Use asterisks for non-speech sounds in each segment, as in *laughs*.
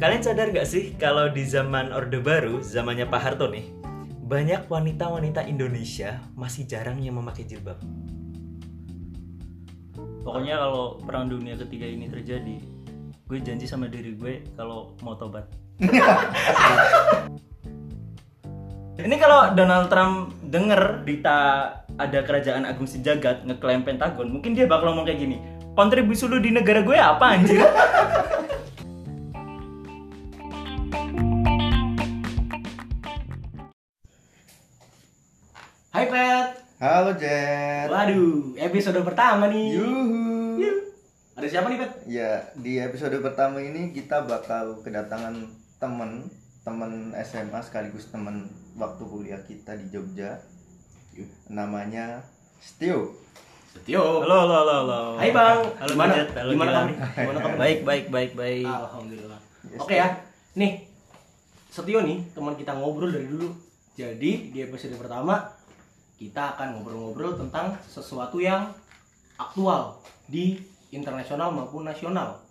Kalian sadar gak sih kalau di zaman Orde Baru, zamannya Pak Harto nih, banyak wanita-wanita Indonesia masih jarang yang memakai jilbab. Pokoknya kalau perang dunia ketiga ini terjadi, gue janji sama diri gue kalau mau tobat. *laughs* Ini kalau Donald Trump denger berita ada kerajaan agung sejagat ngeklaim Pentagon, mungkin dia bakal ngomong kayak gini. Kontribusi lu di negara gue apa anjir? *laughs* Halo Jet. Waduh, episode pertama nih. Yuhu. Ada siapa nih Pet? Ya, di episode pertama ini kita bakal kedatangan temen temen SMA sekaligus temen waktu kuliah kita di Jogja. Namanya Stio. Setio. Halo, halo, halo, halo. Hai Bang. Halo, Gimana? Jet. Halo, Gimana kamu? Gimana kamu? Baik, baik, baik, baik. Alhamdulillah. Oke ya. Nih. Setio nih teman kita ngobrol dari dulu. Jadi di episode pertama kita akan ngobrol-ngobrol tentang sesuatu yang aktual di internasional maupun nasional.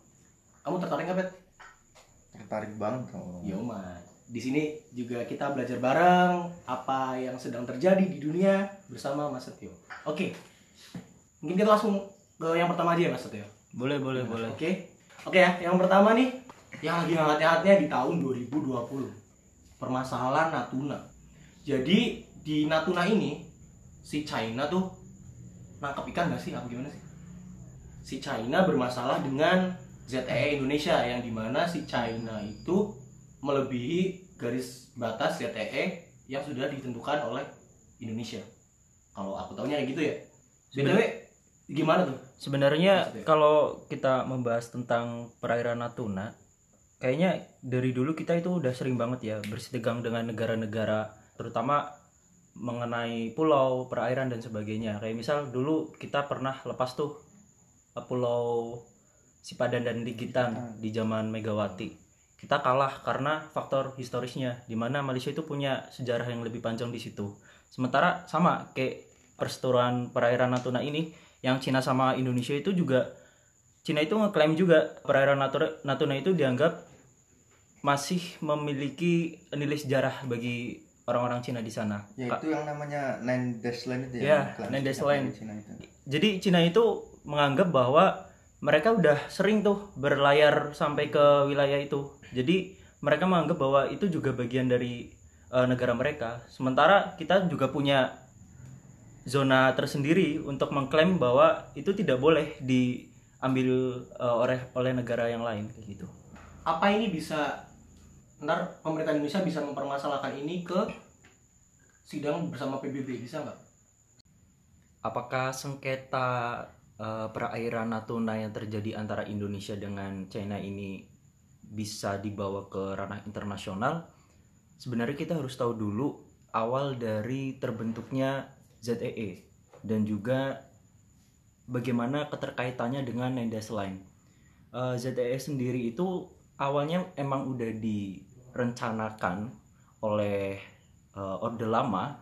Kamu tertarik nggak Pet? Tertarik banget dong. Yo man. Di sini juga kita belajar bareng apa yang sedang terjadi di dunia bersama Mas Setio. Oke. Mungkin kita langsung ke yang pertama aja ya Mas Setio. Boleh, boleh, boleh. Oke. Oke ya, yang pertama nih yang lagi hangat-hangatnya di tahun 2020. Permasalahan Natuna. Jadi di Natuna ini si China tuh nangkep ikan gak sih? Apa gimana sih? Si China bermasalah dengan ZTE Indonesia yang di mana si China itu melebihi garis batas ZTE yang sudah ditentukan oleh Indonesia. Kalau aku tahunya kayak gitu ya. BTW gimana tuh? Sebenarnya kalau kita membahas tentang perairan Natuna, kayaknya dari dulu kita itu udah sering banget ya bersitegang dengan negara-negara, terutama mengenai pulau, perairan dan sebagainya. Kayak misal dulu kita pernah lepas tuh eh, pulau Sipadan dan Ligitan di zaman Megawati. Kita kalah karena faktor historisnya, di mana Malaysia itu punya sejarah yang lebih panjang di situ. Sementara sama kayak perseteruan perairan Natuna ini, yang Cina sama Indonesia itu juga Cina itu ngeklaim juga perairan Natuna itu dianggap masih memiliki nilai sejarah bagi orang-orang Cina di sana. Ya Ka- itu yang namanya Nine Dash Land itu Ya, ya. klaim Nine Dash dari Cina itu. Jadi Cina itu menganggap bahwa mereka udah sering tuh berlayar sampai ke wilayah itu. Jadi mereka menganggap bahwa itu juga bagian dari eh, negara mereka. Sementara kita juga punya zona tersendiri untuk mengklaim bahwa itu tidak boleh diambil eh, oleh oleh negara yang lain kayak gitu. apa ini bisa ntar pemerintah Indonesia bisa mempermasalahkan ini ke sidang bersama PBB bisa nggak? Apakah sengketa eh, perairan Natuna yang terjadi antara Indonesia dengan China ini bisa dibawa ke ranah internasional? Sebenarnya kita harus tahu dulu awal dari terbentuknya ZEE dan juga bagaimana keterkaitannya dengan Nendes Line. Eh, ZEE sendiri itu awalnya emang udah direncanakan oleh eh, Orde Lama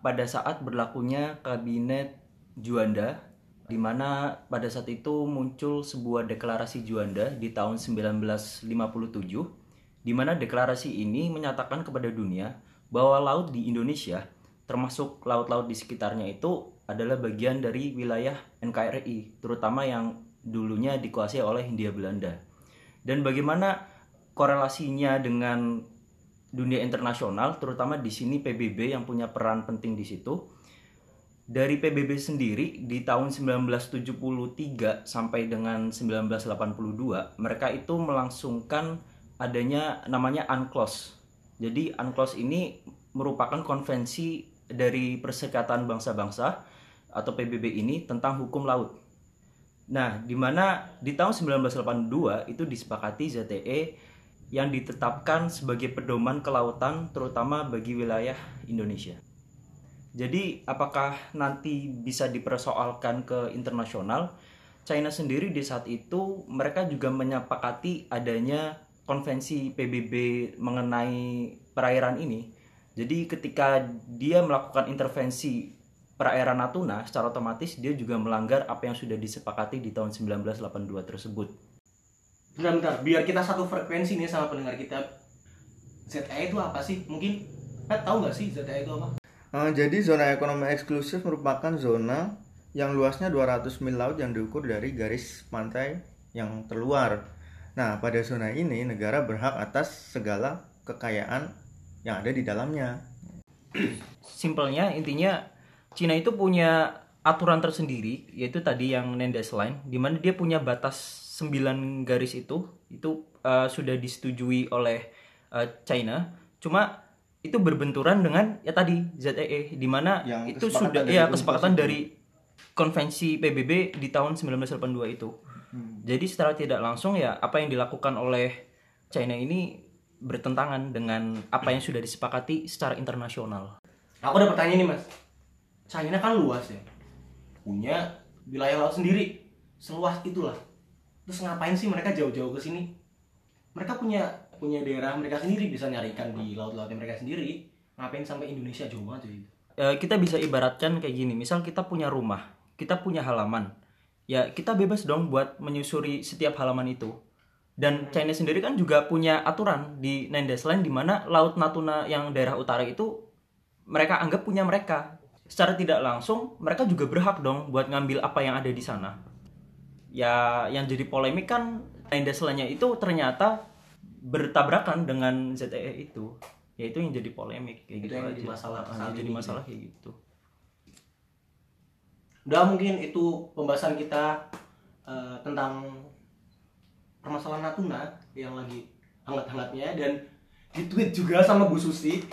pada saat berlakunya kabinet Juanda di mana pada saat itu muncul sebuah deklarasi Juanda di tahun 1957 di mana deklarasi ini menyatakan kepada dunia bahwa laut di Indonesia termasuk laut-laut di sekitarnya itu adalah bagian dari wilayah NKRI terutama yang dulunya dikuasai oleh Hindia Belanda. Dan bagaimana korelasinya dengan dunia internasional terutama di sini PBB yang punya peran penting di situ dari PBB sendiri di tahun 1973 sampai dengan 1982 mereka itu melangsungkan adanya namanya UNCLOS. Jadi UNCLOS ini merupakan konvensi dari Perserikatan Bangsa-Bangsa atau PBB ini tentang hukum laut. Nah, di mana di tahun 1982 itu disepakati ZTE yang ditetapkan sebagai pedoman kelautan terutama bagi wilayah Indonesia. Jadi, apakah nanti bisa dipersoalkan ke internasional? China sendiri di saat itu mereka juga menyepakati adanya konvensi PBB mengenai perairan ini. Jadi ketika dia melakukan intervensi perairan Natuna, secara otomatis dia juga melanggar apa yang sudah disepakati di tahun 1982 tersebut. Bentar-bentar biar kita satu frekuensi nih sama pendengar kita ZTE itu apa sih mungkin Pet tahu nggak sih ZTE itu apa Eh, jadi zona ekonomi eksklusif merupakan zona yang luasnya 200 mil laut yang diukur dari garis pantai yang terluar. Nah, pada zona ini negara berhak atas segala kekayaan yang ada di dalamnya. Simpelnya intinya Cina itu punya aturan tersendiri yaitu tadi yang Nendes Line di mana dia punya batas 9 garis itu itu uh, sudah disetujui oleh uh, China. Cuma itu berbenturan dengan ya tadi ZEE di mana Yang itu sudah ya kesepakatan itu. dari konvensi PBB di tahun 1982 itu. Jadi secara tidak langsung ya apa yang dilakukan oleh China ini bertentangan dengan apa yang sudah disepakati secara internasional. aku ada pertanyaan nih mas China kan luas ya punya wilayah laut sendiri seluas itulah terus ngapain sih mereka jauh-jauh ke sini? Mereka punya punya daerah mereka sendiri bisa nyari ikan di laut-lautnya mereka sendiri. Ngapain sampai Indonesia jauh banget cuy Eh, kita bisa ibaratkan kayak gini misal kita punya rumah kita punya halaman. Ya kita bebas dong buat menyusuri setiap halaman itu. Dan China sendiri kan juga punya aturan di Nendes Line di mana laut Natuna yang daerah utara itu mereka anggap punya mereka. Secara tidak langsung mereka juga berhak dong buat ngambil apa yang ada di sana ya yang jadi polemik kan Line-nya itu ternyata bertabrakan dengan ZTE itu. Ya itu yang jadi polemik kayak Itu gitu yang aja. jadi masalah Ah, jadi masalah kayak gitu. Udah mungkin itu pembahasan kita eh, tentang permasalahan Natuna yang lagi hangat-hangatnya dan di tweet juga sama Bu Susi. *laughs*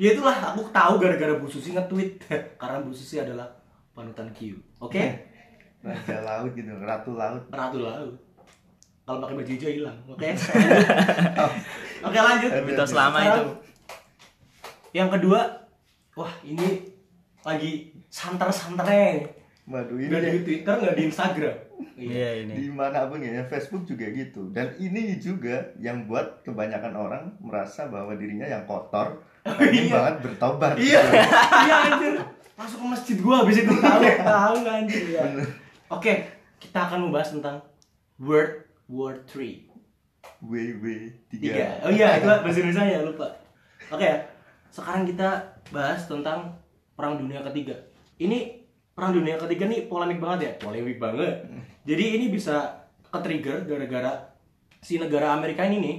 Ya itulah aku tahu gara-gara Bu Susi nge-tweet. *laughs* Karena Bu Susi adalah panutan Q oke Raja laut gitu, ratu laut. ratu laut. Kalau pakai baju hijau hilang. Oke. *laughs* Oke lanjut. Mitos lama itu. Yang kedua wah ini lagi santer-santernya. Waduh, ini nggak di Twitter nggak di Instagram. Iya ini. di mana pun ya Facebook juga gitu. Dan ini juga yang buat kebanyakan orang merasa bahwa dirinya yang kotor pengen Iya. banget bertobat. Iya, iya anjir. Masuk ke masjid gua habis itu. Tahu, tahu anjir. Ya. Oke, kita akan membahas tentang World War 3. WW Tiga. 3 Oh iya, itu bahasa Indonesia ya lupa. Oke ya. Sekarang kita bahas tentang Perang Dunia Ketiga. Ini Perang Dunia Ketiga nih polemik banget ya, polemik banget. Jadi ini bisa ke-trigger gara-gara si negara Amerika ini nih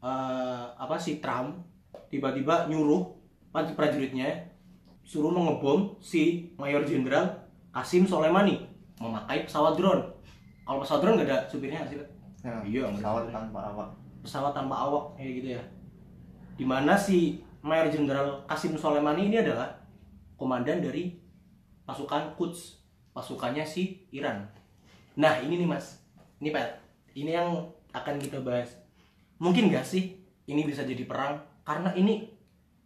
eh, apa si Trump tiba-tiba nyuruh prajurit- prajuritnya suruh mengebom si Mayor Jenderal Kasim Soleimani memakai pesawat drone. Kalau pesawat drone nggak ada supirnya nggak sih? Pak? Ya, Iya, pesawat tanpa awak. Pesawat tanpa awak kayak gitu ya. Di mana si Mayor Jenderal Kasim Soleimani ini adalah komandan dari pasukan Quds pasukannya si Iran. Nah ini nih mas. Ini Pat ini yang akan kita bahas. Mungkin gak sih ini bisa jadi perang? Karena ini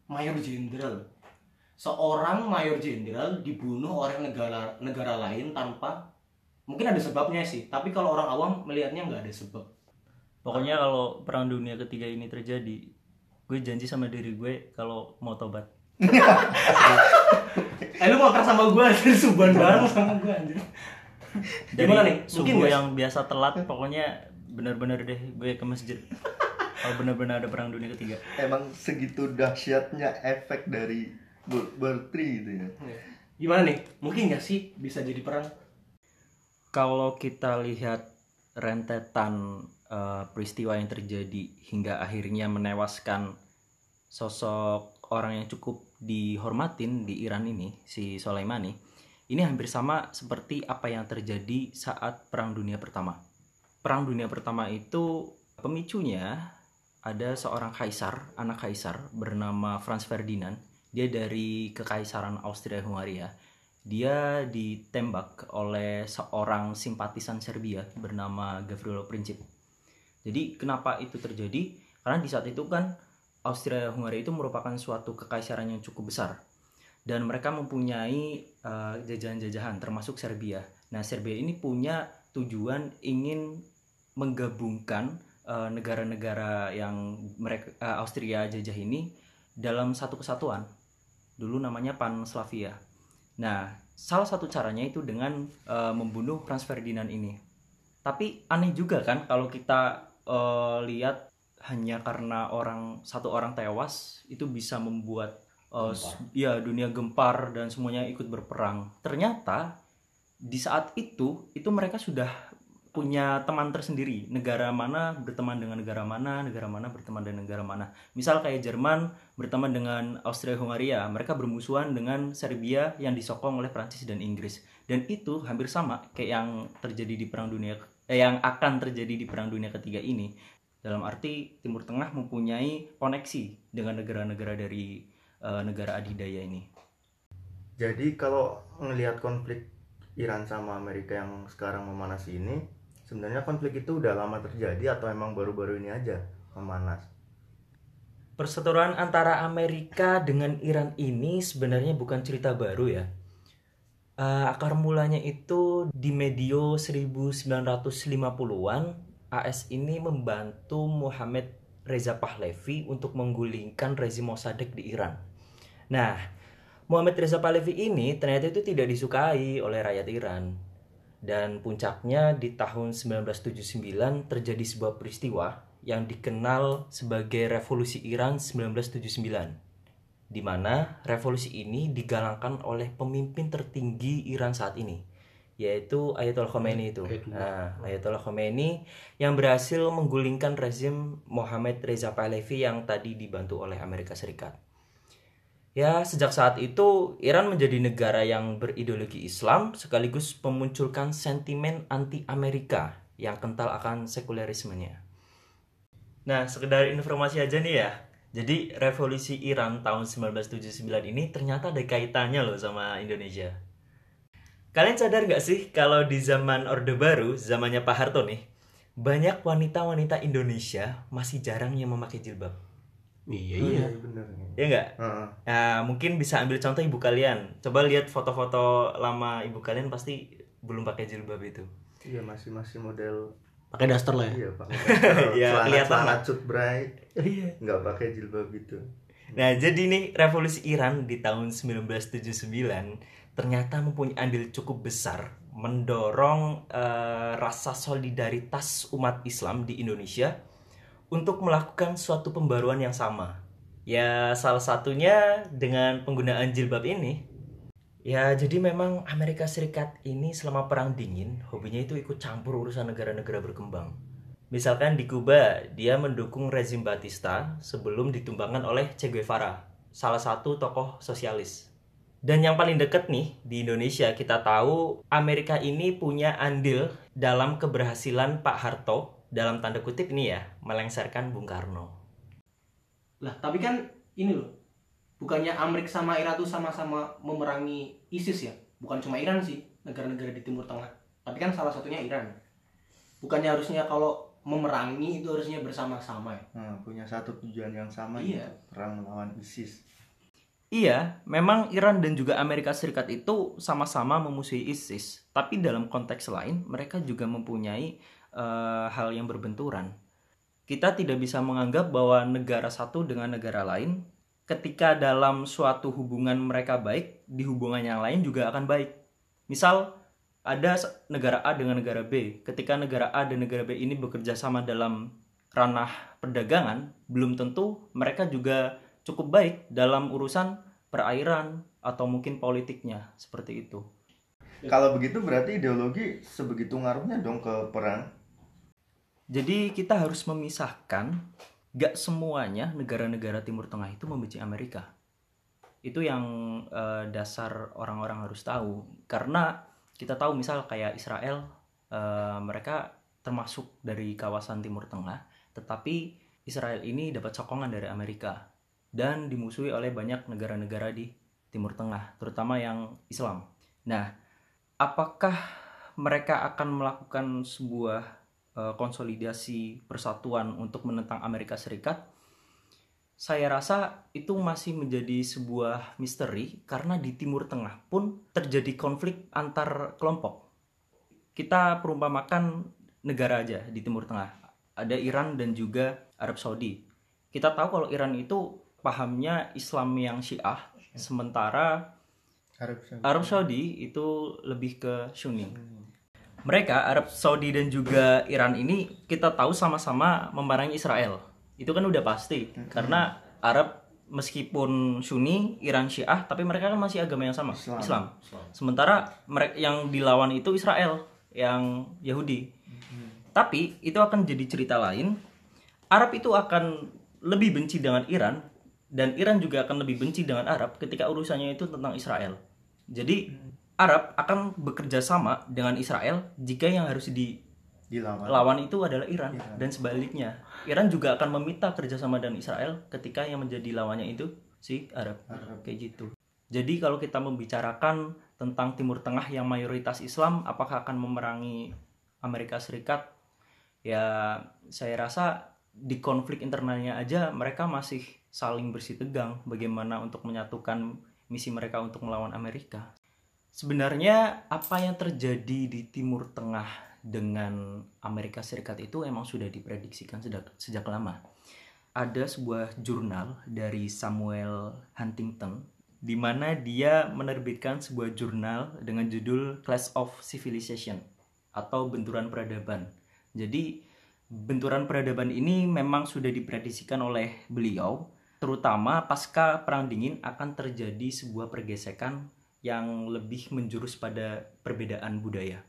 Mayor Jenderal seorang Mayor Jenderal dibunuh oleh negara negara lain tanpa mungkin ada sebabnya sih tapi kalau orang awam melihatnya nggak ada sebab. Pokoknya kalau perang dunia ketiga ini terjadi gue janji sama diri gue kalau mau tobat. *laughs* Eh lu mau sama gue anjir *laughs* suban bareng sama gue anjir. dari Gimana nih? Mungkin nggak? yang biasa telat pokoknya bener-bener deh gue ke masjid. Kalau bener-bener ada perang dunia ketiga. Emang segitu dahsyatnya efek dari War 3 gitu ya Gimana nih? Mungkin gak sih bisa jadi perang? kalau kita lihat rentetan eh, peristiwa yang terjadi hingga akhirnya menewaskan sosok orang yang cukup dihormatin di Iran ini, si Soleimani, ini hampir sama seperti apa yang terjadi saat Perang Dunia Pertama. Perang Dunia Pertama itu pemicunya ada seorang kaisar, anak kaisar bernama Franz Ferdinand. Dia dari kekaisaran Austria Hungaria. Dia ditembak oleh seorang simpatisan Serbia bernama Gavrilo Princip. Jadi kenapa itu terjadi? Karena di saat itu kan Austria Hungaria itu merupakan suatu kekaisaran yang cukup besar dan mereka mempunyai eh, jajahan-jajahan termasuk Serbia. Nah, Serbia ini punya tujuan ingin menggabungkan eh, negara-negara yang mereka eh, Austria jajah ini dalam satu kesatuan. Dulu namanya Panslavia. Nah, salah satu caranya itu dengan eh, membunuh Franz Ferdinand ini. Tapi aneh juga kan kalau kita eh, lihat hanya karena orang satu orang tewas itu bisa membuat s- ya dunia gempar dan semuanya ikut berperang. Ternyata di saat itu itu mereka sudah punya teman tersendiri. Negara mana berteman dengan negara mana, negara mana berteman dengan negara mana. Misal kayak Jerman berteman dengan Austria Hungaria, mereka bermusuhan dengan Serbia yang disokong oleh Prancis dan Inggris. Dan itu hampir sama kayak yang terjadi di perang dunia eh, yang akan terjadi di perang dunia ketiga ini. Dalam arti Timur Tengah mempunyai koneksi dengan negara-negara dari eh, negara adidaya ini. Jadi kalau ngelihat konflik Iran sama Amerika yang sekarang memanas ini, sebenarnya konflik itu udah lama terjadi atau emang baru-baru ini aja memanas? Perseteruan antara Amerika dengan Iran ini sebenarnya bukan cerita baru ya. Eh, akar mulanya itu di medio 1950-an AS ini membantu Muhammad Reza Pahlavi untuk menggulingkan rezim Mossadegh di Iran. Nah, Muhammad Reza Pahlavi ini ternyata itu tidak disukai oleh rakyat Iran. Dan puncaknya di tahun 1979 terjadi sebuah peristiwa yang dikenal sebagai Revolusi Iran 1979 di mana revolusi ini digalangkan oleh pemimpin tertinggi Iran saat ini yaitu Ayatollah Khomeini itu. Nah, Ayatollah Khomeini yang berhasil menggulingkan rezim Mohammad Reza Pahlavi yang tadi dibantu oleh Amerika Serikat. Ya, sejak saat itu Iran menjadi negara yang berideologi Islam sekaligus memunculkan sentimen anti-Amerika yang kental akan sekulerismenya. Nah, sekedar informasi aja nih ya. Jadi, revolusi Iran tahun 1979 ini ternyata ada kaitannya loh sama Indonesia. Kalian sadar gak sih kalau di zaman Orde Baru, zamannya Pak Harto nih, banyak wanita-wanita Indonesia masih jarang yang memakai jilbab. Iya Oh, iya. bener. Ya nggak? Heeh. Nah, mungkin bisa ambil contoh ibu kalian. Coba lihat foto-foto lama ibu kalian pasti belum pakai jilbab itu. Iya masih masih model Pakai daster lah ya. iya pakai *laughs* Iya, kelihatan celana lah. cut bray Iya. nggak pakai jilbab gitu. Nah, jadi nih revolusi Iran di tahun 1979 ternyata mempunyai andil cukup besar mendorong eh, rasa solidaritas umat Islam di Indonesia untuk melakukan suatu pembaruan yang sama. Ya, salah satunya dengan penggunaan jilbab ini. Ya, jadi memang Amerika Serikat ini selama perang dingin hobinya itu ikut campur urusan negara-negara berkembang. Misalkan di Kuba, dia mendukung rezim Batista sebelum ditumbangkan oleh Che Guevara, salah satu tokoh sosialis. Dan yang paling deket nih di Indonesia kita tahu Amerika ini punya andil dalam keberhasilan Pak Harto dalam tanda kutip nih ya melengsarkan Bung Karno. Lah, tapi kan ini loh. Bukannya Amerika sama Iran tuh sama-sama memerangi ISIS ya? Bukan cuma Iran sih, negara-negara di Timur Tengah. Tapi kan salah satunya Iran. Bukannya harusnya kalau memerangi itu harusnya bersama-sama ya? Nah, punya satu tujuan yang sama Iya. perang melawan ISIS. Iya, memang Iran dan juga Amerika Serikat itu sama-sama memusuhi ISIS, tapi dalam konteks lain mereka juga mempunyai eh, hal yang berbenturan. Kita tidak bisa menganggap bahwa negara satu dengan negara lain ketika dalam suatu hubungan mereka baik, di hubungan yang lain juga akan baik. Misal ada negara A dengan negara B, ketika negara A dan negara B ini bekerja sama dalam ranah perdagangan, belum tentu mereka juga cukup baik dalam urusan perairan atau mungkin politiknya seperti itu. Kalau begitu berarti ideologi sebegitu ngaruhnya dong ke perang. Jadi kita harus memisahkan gak semuanya negara-negara Timur Tengah itu membenci Amerika. Itu yang eh, dasar orang-orang harus tahu. Karena kita tahu misal kayak Israel, eh, mereka termasuk dari kawasan Timur Tengah, tetapi Israel ini dapat sokongan dari Amerika dan dimusuhi oleh banyak negara-negara di Timur Tengah, terutama yang Islam. Nah, apakah mereka akan melakukan sebuah eh, konsolidasi persatuan untuk menentang Amerika Serikat? Saya rasa itu masih menjadi sebuah misteri karena di Timur Tengah pun terjadi konflik antar kelompok. Kita perumpamakan negara aja di Timur Tengah. Ada Iran dan juga Arab Saudi. Kita tahu kalau Iran itu pahamnya Islam yang Syiah, sementara Arab Saudi. Arab Saudi itu lebih ke Sunni. Mereka Arab Saudi dan juga Iran ini kita tahu sama-sama memerangi Israel. Itu kan udah pasti karena Arab meskipun Sunni, Iran Syiah, tapi mereka kan masih agama yang sama, Islam. Sementara mereka yang dilawan itu Israel, yang Yahudi. Tapi itu akan jadi cerita lain. Arab itu akan lebih benci dengan Iran dan Iran juga akan lebih benci dengan Arab ketika urusannya itu tentang Israel. Jadi Arab akan bekerja sama dengan Israel jika yang harus dilawan dilawan itu adalah Iran dan sebaliknya. Iran juga akan meminta kerjasama dengan Israel ketika yang menjadi lawannya itu si Arab. Kayak gitu. Jadi kalau kita membicarakan tentang Timur Tengah yang mayoritas Islam, apakah akan memerangi Amerika Serikat? Ya, saya rasa di konflik internalnya aja mereka masih saling bersih tegang bagaimana untuk menyatukan misi mereka untuk melawan Amerika. Sebenarnya apa yang terjadi di Timur Tengah dengan Amerika Serikat itu emang sudah diprediksikan sejak, sejak lama. Ada sebuah jurnal dari Samuel Huntington di mana dia menerbitkan sebuah jurnal dengan judul Clash of Civilization atau benturan peradaban. Jadi benturan peradaban ini memang sudah diprediksikan oleh beliau terutama pasca perang dingin akan terjadi sebuah pergesekan yang lebih menjurus pada perbedaan budaya.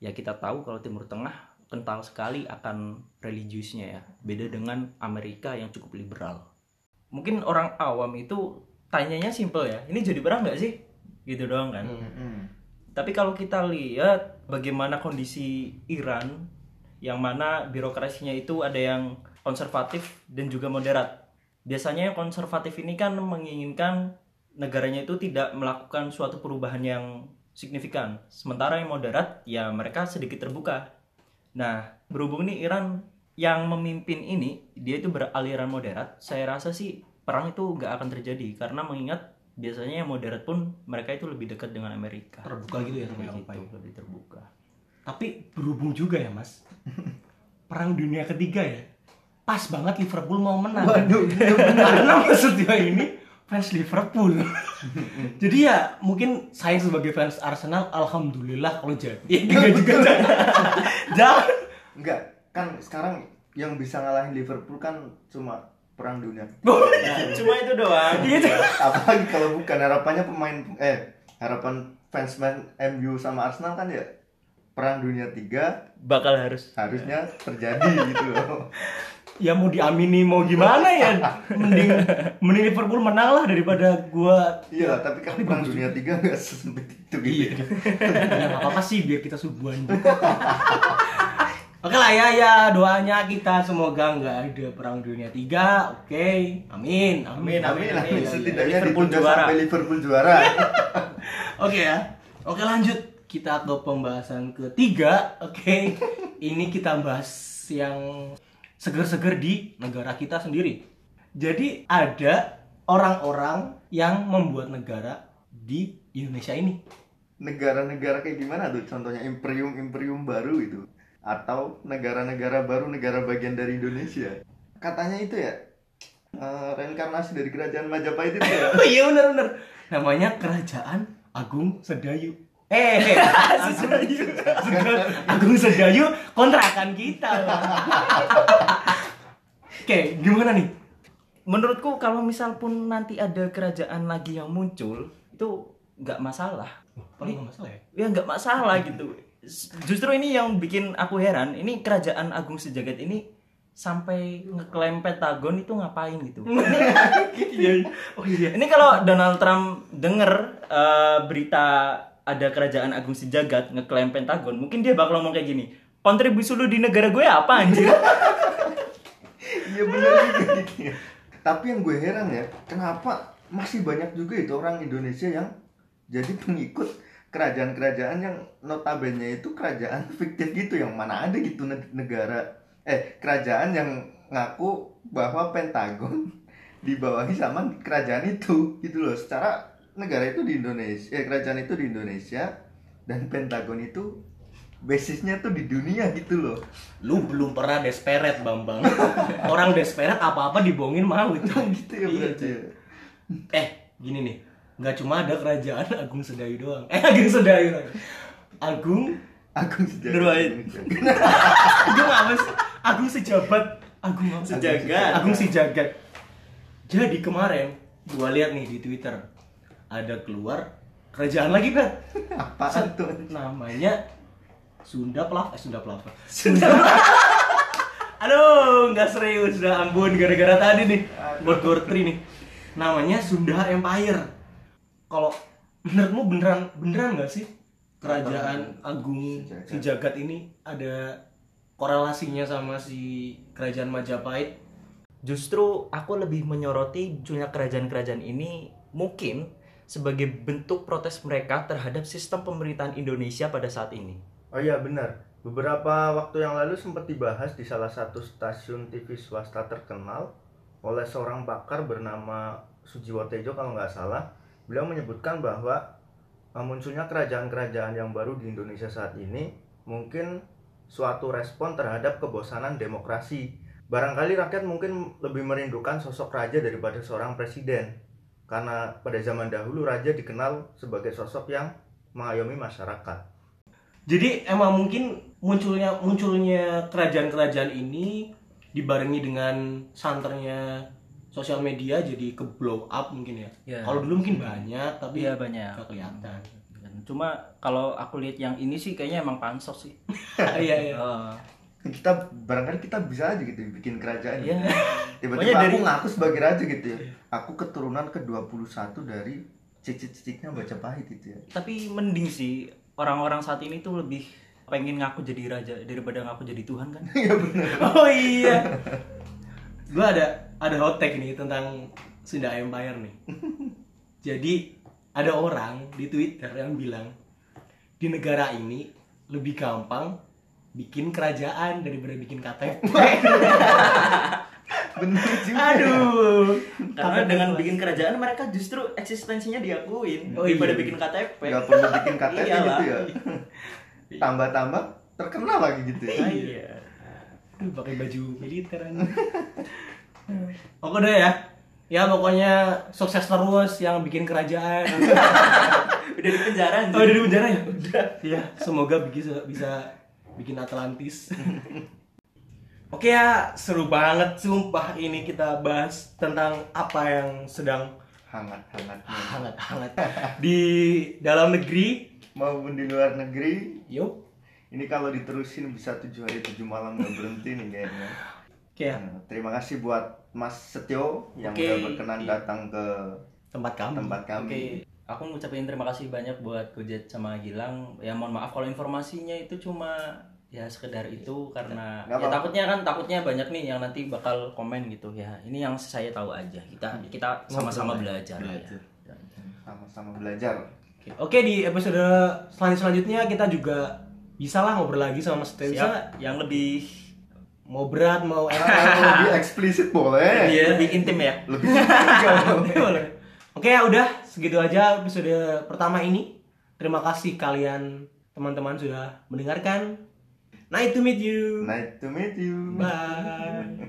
Ya kita tahu kalau Timur Tengah kental sekali akan religiusnya ya, beda dengan Amerika yang cukup liberal. Mungkin orang awam itu tanyanya simple ya, ini jadi perang nggak sih? Gitu doang kan. Mm-mm. Tapi kalau kita lihat bagaimana kondisi Iran yang mana birokrasinya itu ada yang konservatif dan juga moderat. Biasanya yang konservatif ini kan menginginkan negaranya itu tidak melakukan suatu perubahan yang signifikan. Sementara yang moderat ya mereka sedikit terbuka. Nah, berhubung nih Iran yang memimpin ini dia itu beraliran moderat, saya rasa sih perang itu nggak akan terjadi karena mengingat biasanya yang moderat pun mereka itu lebih dekat dengan Amerika. terbuka gitu ya sama Kayak Eropa gitu, ya. lebih terbuka. Tapi berhubung juga ya mas, *laughs* perang dunia ketiga ya, pas banget Liverpool mau menang. Waduh, *laughs* Karena maksudnya ini fans Liverpool. *laughs* jadi ya mungkin saya sebagai fans Arsenal, alhamdulillah kalau jadi. Ya, enggak juga jangan. *laughs* jangan. enggak kan sekarang yang bisa ngalahin Liverpool kan cuma perang dunia *laughs* Nah, cuma itu doang. Gitu. apalagi kalau bukan harapannya pemain eh harapan fans man MU sama Arsenal kan ya perang dunia tiga Bakal harus. harusnya terjadi gitu loh *laughs* Ya mau diamini mau gimana ya? Mending mending Liverpool menang lah daripada gua iya tapi kan perang dunia tiga nggak sesempit itu gitu Iya. ya *laughs* nggak apa-apa sih biar kita subuhan. *laughs* Oke lah ya ya doanya kita semoga nggak ada perang dunia tiga. Oke, amin, amin, Amin, amin. Iya, iya. Setidaknya Liverpool juara. sampai Liverpool juara. Oke ya. Oke lanjut kita ke pembahasan ketiga. Oke, *laughs* ini kita bahas yang seger-seger di negara kita sendiri. Jadi ada orang-orang yang membuat negara di Indonesia ini. Negara-negara kayak gimana tuh? Contohnya imperium-imperium baru itu atau negara-negara baru negara bagian dari Indonesia. Katanya itu ya eh, reinkarnasi dari kerajaan Majapahit itu ya. *laughs* Oh iya bener. Namanya Kerajaan Agung Sedayu. Eh, Sedayu. Agung Sedayu kontrakan kita. Oke, gimana nih? Menurutku kalau misal pun nanti ada kerajaan lagi yang muncul itu nggak masalah. Paling nggak masalah ya. Ya nggak masalah gitu. Justru ini yang bikin aku heran. Ini kerajaan agung sejagat ini sampai ngeklaim Pentagon itu ngapain gitu? *laughs* Iya. Oh iya. Ini kalau Donald Trump denger eh, berita ada kerajaan agung sejagat ngeklaim Pentagon, mungkin dia bakal ngomong kayak gini. Kontribusi lu di negara gue apa anjir? *laughs* Iya bener juga gitu. Tapi yang gue heran ya, kenapa masih banyak juga itu orang Indonesia yang jadi pengikut kerajaan-kerajaan yang notabene itu kerajaan *laughs* fiktif gitu yang mana ada gitu ne- negara eh kerajaan yang ngaku bahwa Pentagon *laughs* dibawahi sama kerajaan itu gitu loh secara negara itu di Indonesia eh kerajaan itu di Indonesia dan Pentagon itu basisnya tuh di dunia gitu loh Lu belum pernah desperate, Bambang. *laughs* Orang desperate apa-apa dibohongin mau itu. gitu ya Iya, berarti cuy. ya. Eh, gini nih. Nggak cuma ada kerajaan *laughs* Agung Sedayu doang. Eh, Agung Sedayu. lagi. Agung Agung Sejagat. Indonesia. Agung *laughs* apa sih? Agung sejabat. Agung apa? Sejagat. Agung si jagat. Jadi kemarin gua lihat nih di Twitter ada keluar kerajaan lagi kan *laughs* Apaan tuh? namanya Sunda Plava eh, Sunda Plava Sunda *laughs* Aduh, nggak serius udah ampun gara-gara tadi nih buat Gortri nih. Namanya Sunda Empire. Kalau menurutmu beneran beneran nggak sih kerajaan Agung Sejagat. si Jagat ini ada korelasinya sama si kerajaan Majapahit? Justru aku lebih menyoroti munculnya kerajaan-kerajaan ini mungkin sebagai bentuk protes mereka terhadap sistem pemerintahan Indonesia pada saat ini. Oh iya benar. Beberapa waktu yang lalu sempat dibahas di salah satu stasiun TV swasta terkenal oleh seorang pakar bernama Sujiwo Tejo kalau nggak salah. Beliau menyebutkan bahwa eh, munculnya kerajaan-kerajaan yang baru di Indonesia saat ini mungkin suatu respon terhadap kebosanan demokrasi. Barangkali rakyat mungkin lebih merindukan sosok raja daripada seorang presiden. Karena pada zaman dahulu raja dikenal sebagai sosok yang mengayomi masyarakat. Jadi emang mungkin munculnya munculnya kerajaan-kerajaan ini dibarengi dengan santernya sosial media jadi ke blow up mungkin ya. Ya. Kalau dulu mungkin banyak tapi Iya banyak. nggak kelihatan. Cuma kalau aku lihat yang ini sih kayaknya emang pansos sih. *laughs* Iya iya. Kita barangkali kita bisa aja gitu bikin kerajaan Iya. tiba-tiba Pokoknya aku dari- ngaku sebagai raja gitu ya aku keturunan ke-21 dari cicit-cicitnya Majapahit itu ya Tapi mending sih orang-orang saat ini tuh lebih pengen ngaku jadi raja daripada ngaku jadi Tuhan kan. iya *laughs* Oh iya. Gua ada ada hot take nih tentang Sunda Empire nih. *laughs* Jadi ada orang di Twitter yang bilang di negara ini lebih gampang bikin kerajaan daripada bikin KTP. *laughs* bener juga Aduh. Karena KTP dengan bikin kerajaan mereka justru eksistensinya diakuin Oh, daripada iya. bikin KTP. nggak perlu bikin KTP Iyalah. gitu ya tambah-tambah terkenal lagi gitu ya Ah, Iya. Aduh, pakai baju militer. *laughs* Oke deh ya. Ya pokoknya sukses terus yang bikin kerajaan. *laughs* Udah di penjara. Oh, dari penjara ya? Udah. Iya, semoga bisa bisa bikin Atlantis. *laughs* Oke ya, seru banget sumpah ini kita bahas tentang apa yang sedang hangat-hangatnya hangat-hangat di dalam negeri. maupun di luar negeri Yuk. ini kalau diterusin bisa tujuh hari tujuh malam nggak berhenti nih kayaknya Oke ya, Nah, terima kasih buat Mas Setio yang Oke. udah berkenan datang ke tempat kami. tempat kami Oke, aku ngucapin terima kasih banyak buat Gojet sama Gilang. Ya mohon maaf kalau informasinya itu cuma ya sekedar itu karena Nggak ya takutnya kan takutnya banyak nih yang nanti bakal komen gitu ya. Ini yang saya tahu aja. Kita kita sama-sama belajar. Belajar. Ya. sama-sama belajar Oke. Oke, di episode selanjut- selanjutnya kita juga bisa lah ngobrol lagi sama Mas. Yang lebih mau berat mau *laughs* lebih eksplisit boleh Iya, lebih intim ya. lebih kalau *laughs* Boleh. Oke ya udah segitu aja episode pertama ini. Terima kasih kalian teman-teman sudah mendengarkan. Nice to meet you. nice to meet you Bye.